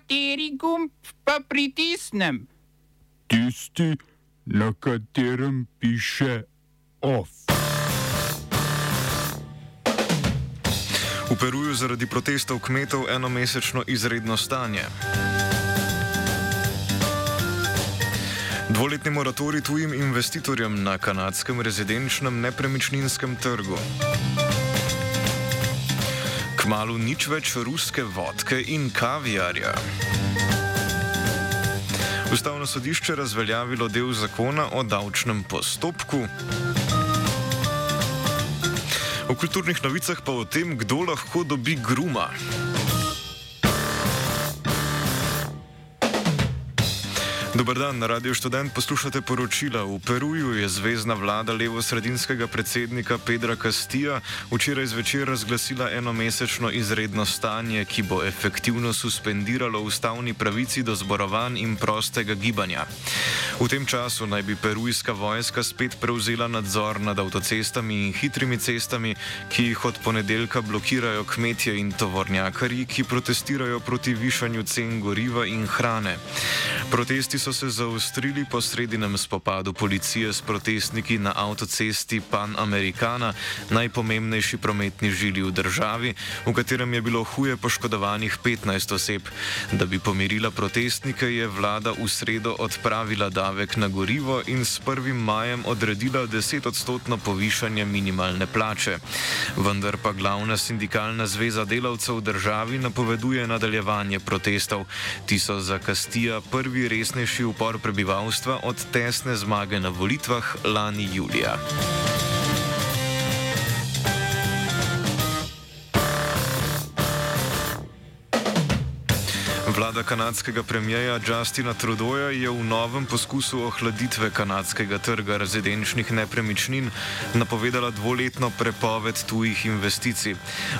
Kateri gumb pa pritisnem? Tisti, na katerem piše OF. V Peruju zaradi protestov kmetov enomesečno izredno stanje. Dvoletni moratorij tujim investitorjem na kanadskem rezidenčnem nepremičninskem trgu. Kmalu nič več ruske vodke in kaviarja. Ustavno sodišče razveljavilo del zakona o davčnem postopku. V kulturnih novicah pa o tem, kdo lahko dobi gruma. Dober dan, na Radio Student poslušate poročila. V Peruju je zvezdna vlada levo-sredinskega predsednika Pedra Castilla včeraj zvečer razglasila enomesečno izredno stanje, ki bo efektivno suspendiralo ustavni pravici do zborovanj in prostega gibanja. V tem času naj bi perujska vojska spet prevzela nadzor nad avtocestami in hitrimi cestami, ki jih od ponedeljka blokirajo kmetje in tovornjakari, ki protestirajo proti višanju cen goriva in hrane. Protesti so se zaostrili po sredinem spopadu policije s protestniki na avtocesti Pan Americana, najpomembnejši prometni žili v državi, v katerem je bilo huje poškodovanih 15 oseb. Da bi pomirila protestnike, je vlada v sredo odpravila davek na gorivo in s 1. majem odredila 10-odstotno povišanje minimalne plače. Vendar pa glavna sindikalna zveza delavcev v državi napoveduje nadaljevanje protestov. Ti so za Kastija prvi resnejši največji upor prebivalstva od tesne zmage na volitvah lani julija. Vlada kanadskega premijeja Justina Trudeauja je v novem poskusu ohladitve kanadskega trga rezidenčnih nepremičnin napovedala dvoletno prepoved tujih investicij.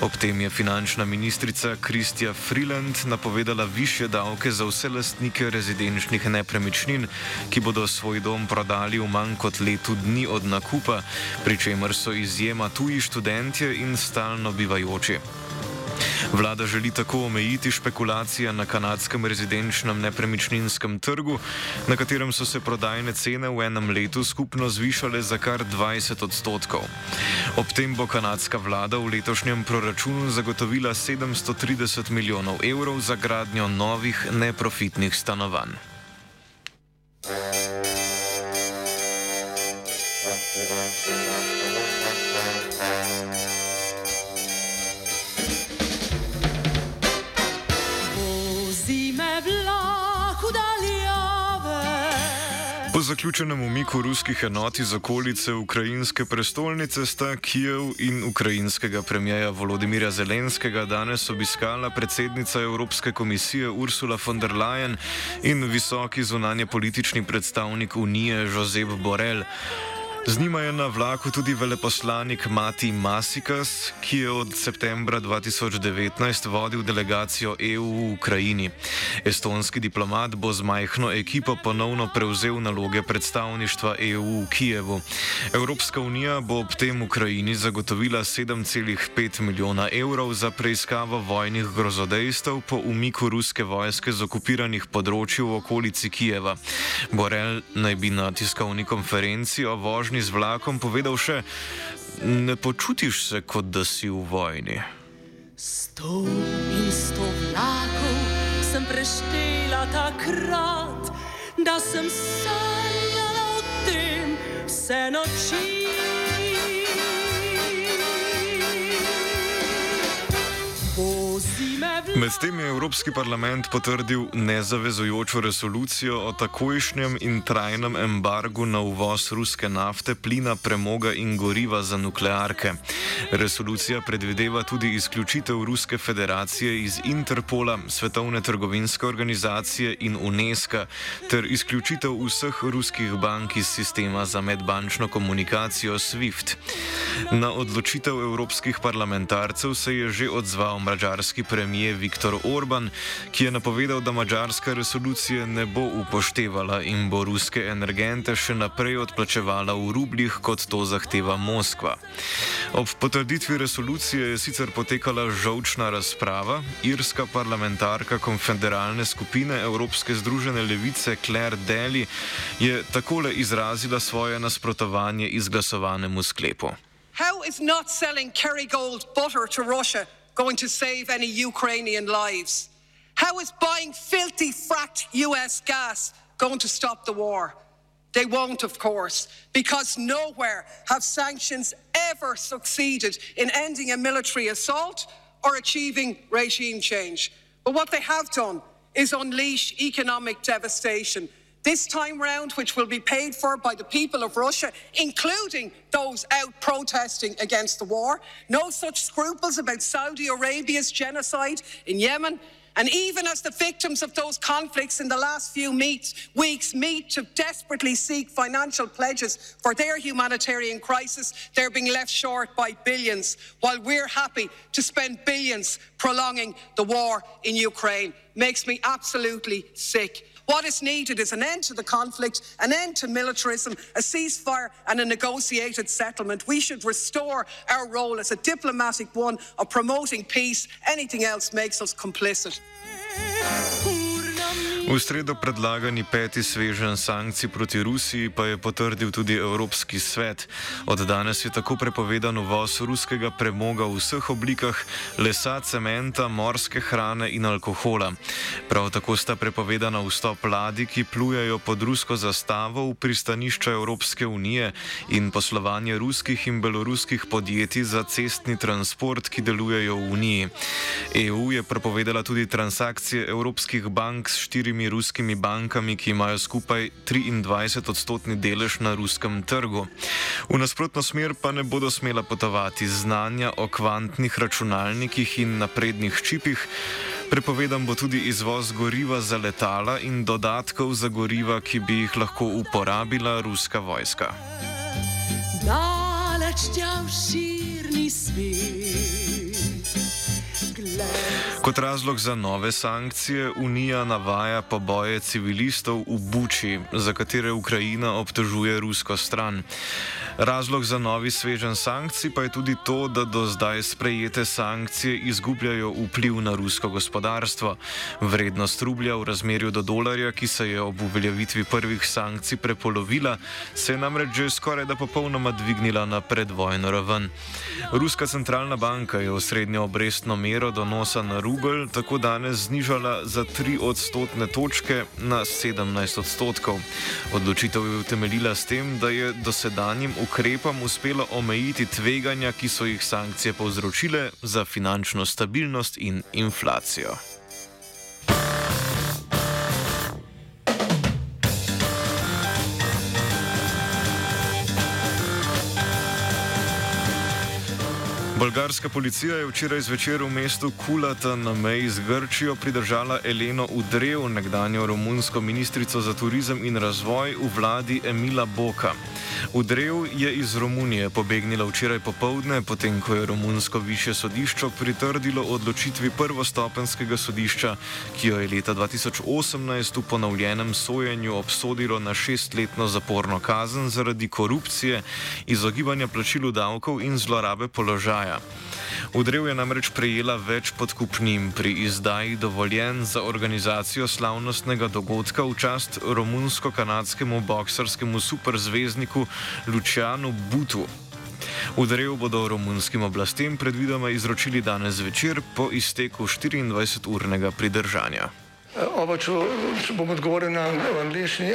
Ob tem je finančna ministrica Kristja Freeland napovedala više davke za vse lastnike rezidenčnih nepremičnin, ki bodo svoj dom prodali v manj kot letu dni od nakupa, pri čemer so izjema tuji študentje in stalno bivajoči. Vlada želi tako omejiti špekulacije na kanadskem rezidenčnem nepremičninskem trgu, na katerem so se prodajne cene v enem letu skupno zvišale za kar 20 odstotkov. Ob tem bo kanadska vlada v letošnjem proračunu zagotovila 730 milijonov evrov za gradnjo novih neprofitnih stanovanj. Po zaključenem umiku ruskih enot iz okolice ukrajinske prestolnice sta Kijev in ukrajinskega premijeja Volodimirja Zelenskega danes obiskala predsednica Evropske komisije Ursula von der Leyen in visoki zunanje politični predstavnik Unije Josep Borrell. Z njima je na vlaku tudi veleposlanik Mati Masikas, ki je od septembra 2019 vodil delegacijo EU v Ukrajini. Estonski diplomat bo z majhno ekipo ponovno prevzel naloge predstavništva EU v Kijevu. Evropska unija bo ob tem Ukrajini zagotovila 7,5 milijona evrov za preiskavo vojnih grozodejstev po umiku ruske vojske z okupiranih področji v okolici Kijeva. Borel naj bi na tiskovni konferenci o vožnji vožnji z vlakom povedal še: Ne počutiš se, kot da si v vojni. Sto in sto vlakov sem preštela takrat, da sem sanjala o tem vse noči. Medtem je Evropski parlament potrdil nezavezujočo resolucijo o takojšnjem in trajnem embargu na uvoz ruske nafte, plina, premoga in goriva za nuklearke. Resolucija predvideva tudi izključitev Ruske federacije iz Interpola, Svetovne trgovinske organizacije in UNESCO ter izključitev vseh ruskih bank iz sistema za medbančno komunikacijo SWIFT. Na odločitev evropskih parlamentarcev se je že odzval mađarski premijer Viktor Orban, ki je napovedal, da mačarska resolucija ne bo upoštevala in bo ruske energente še naprej odplačevala v rubljih, kot to zahteva Moskva. Ob potrditvi resolucije je sicer potekala žovčna razprava. Irska parlamentarka konfederalne skupine Evropske združene levice Claire Daly je takole izrazila svoje nasprotovanje izglasovanemu sklepu. How is not selling Kerrygold butter to Russia going to save any Ukrainian lives? How is buying filthy fracked US gas going to stop the war? They won't, of course, because nowhere have sanctions ever succeeded in ending a military assault or achieving regime change. But what they have done is unleash economic devastation this time round, which will be paid for by the people of Russia, including those out protesting against the war. No such scruples about Saudi Arabia's genocide in Yemen. And even as the victims of those conflicts in the last few meets, weeks meet to desperately seek financial pledges for their humanitarian crisis, they're being left short by billions, while we're happy to spend billions prolonging the war in Ukraine. Makes me absolutely sick. What is needed is an end to the conflict, an end to militarism, a ceasefire, and a negotiated settlement. We should restore our role as a diplomatic one of promoting peace. Anything else makes us complicit. V sredo predlagani peti svežen sankcij proti Rusiji pa je potrdil tudi Evropski svet. Od danes je tako prepovedan uvoz ruskega premoga v vseh oblikah, lesa, cementa, morske hrane in alkohola. Prav tako sta prepovedana vstop ladij, ki plujejo pod rusko zastavo v pristanišča Evropske unije in poslovanje ruskih in beloruskih podjetij za cestni transport, ki delujejo v uniji. EU je prepovedala tudi transakcije evropskih bank s štirimi štirimi ruskimi bankami, ki imajo skupaj 23 odstotni delež na ruskem trgu. V nasprotno smer pa ne bodo smela potovati znanja o kvantnih računalnikih in naprednih čipih. Prepovedan bo tudi izvoz goriva za letala in dodatkov za goriva, ki bi jih lahko uporabila ruska vojska. Daleč tja v širni svet. Kot razlog za nove sankcije Unija navaja poboje civilistov v Buči, za katere Ukrajina obtožuje rusko stran. Razlog za novi svežen sankcij pa je tudi to, da do zdaj sprejete sankcije izgubljajo vpliv na rusko gospodarstvo. Vrednost rublja v razmerju do dolarja, ki se je ob uveljavitvi prvih sankcij prepolovila, se je namreč že skoraj da popolnoma dvignila na predvojno raven. Ruska centralna banka je osrednjo obrestno mero donosa na rubelj tako danes znižala za 3 odstotne točke na 17 odstotkov. Odločitev je utemeljila s tem, da je dosedanjim ukrepom uspelo omejiti tveganja, ki so jih sankcije povzročile za finančno stabilnost in inflacijo. Bolgarska policija je včeraj zvečer v mestu Kulata na meji z Grčijo pridržala Eleno Udrev, nekdanjo romunsko ministrico za turizem in razvoj v vladi Emila Boka. Udrev je iz Romunije pobegnila včeraj popovdne, potem ko je romunsko više sodišče pritrdilo odločitvi prvostopenskega sodišča, ki jo je leta 2018 v ponovljenem sojenju obsodilo na šestletno zaporno kazen zaradi korupcije, izogibanja plačilu davkov in zlorabe položaja. Udrev je namreč prejela več podkupnin pri izdaji dovoljen za organizacijo slavnostnega dogodka v čast romunsko-kanadskemu bokserskemu superzvezdniku Lucianu Butu. Udrev bodo romunskim oblastem predvidoma izročili danes zvečer po izteku 24-urnega pridržanja. Oba, če, če bom odgovoril na angliški.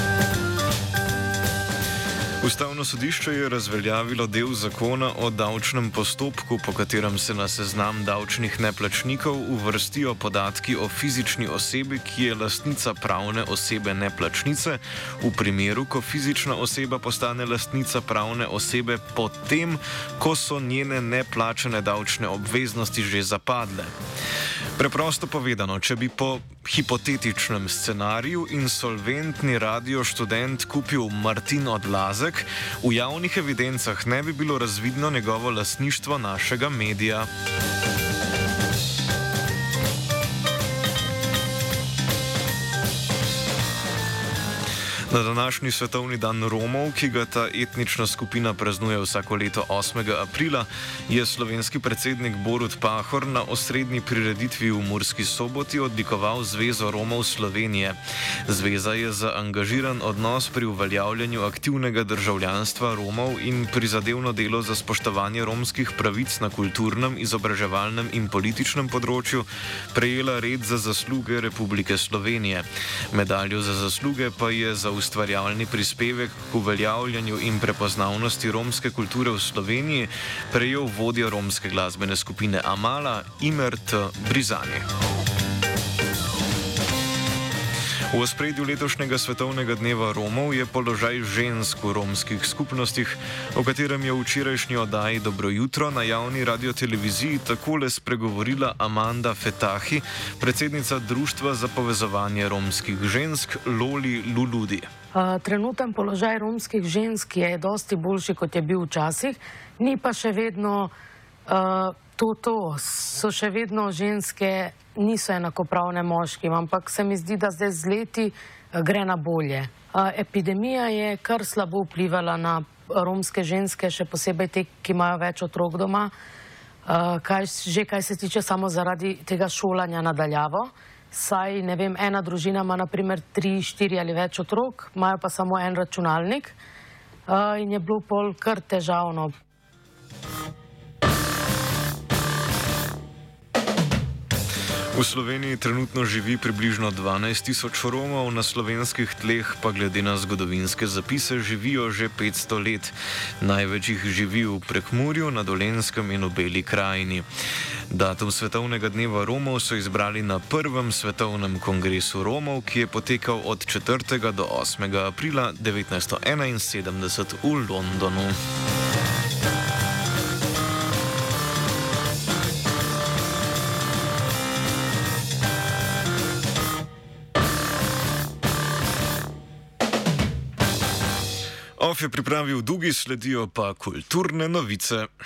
Ustavno sodišče je razveljavilo del zakona o davčnem postopku, po katerem se na seznam davčnih neplačnikov uvrstijo podatki o fizični osebi, ki je lastnica pravne osebe neplačnice, v primeru, ko fizična oseba postane lastnica pravne osebe potem, ko so njene neplačene davčne obveznosti že zapadle. Preprosto povedano, če bi po hipotetičnem scenariju insolventni radio študent kupil Martin Odlazek, v javnih evidencah ne bi bilo razvidno njegovo lasništvo našega medija. Na današnji svetovni dan Romov, ki ga ta etnična skupina praznuje vsako leto 8. aprila, je slovenski predsednik Borut Pahor na osrednji prireditvi v Murski soboti odlikoval Zvezo Romov Slovenije. Zveza je za angažiran odnos pri uveljavljanju aktivnega državljanstva Romov in prizadevno delo za spoštovanje romskih pravic na kulturnem, izobraževalnem in političnem področju prejela red za zasluge Republike Slovenije. Medaljo za zasluge pa je za ustvarjalni prispevek k uveljavljanju in prepoznavnosti romske kulture v Sloveniji prejel vodja romske glasbene skupine Amala Imert Brizani. V ospredju letošnjega svetovnega dneva Romov je položaj žensk v romskih skupnostih, o katerem je v včerajšnji oddaji Dobro jutro na javni radioteleviziji takole spregovorila Amanda Fetahi, predsednica Društva za povezovanje romskih žensk Loli Luludi. Trenuten položaj romskih žensk je dosti boljši, kot je bil včasih, ni pa še vedno uh, to, to. So še vedno ženske niso enakopravne moškim, ampak se mi zdi, da zdaj z leti eh, gre na bolje. Epidemija je kar slabo vplivala na romske ženske, še posebej te, ki imajo več otrok doma, kaj, že kaj se tiče samo zaradi tega šolanja nadaljavo. Saj, ne vem, ena družina ima naprimer tri, štiri ali več otrok, imajo pa samo en računalnik in je bilo pol kar težavno. V Sloveniji trenutno živi približno 12 tisoč Romov, na slovenskih tleh pa glede na zgodovinske zapise živijo že 500 let. Največ jih živi v Prekmurju, na Dolenskem in v Beli krajini. Datum svetovnega dneva Romov so izbrali na prvem svetovnem kongresu Romov, ki je potekal od 4. do 8. aprila 1971 v Londonu. Je pripravil Dugi, sledijo pa kulturne novice.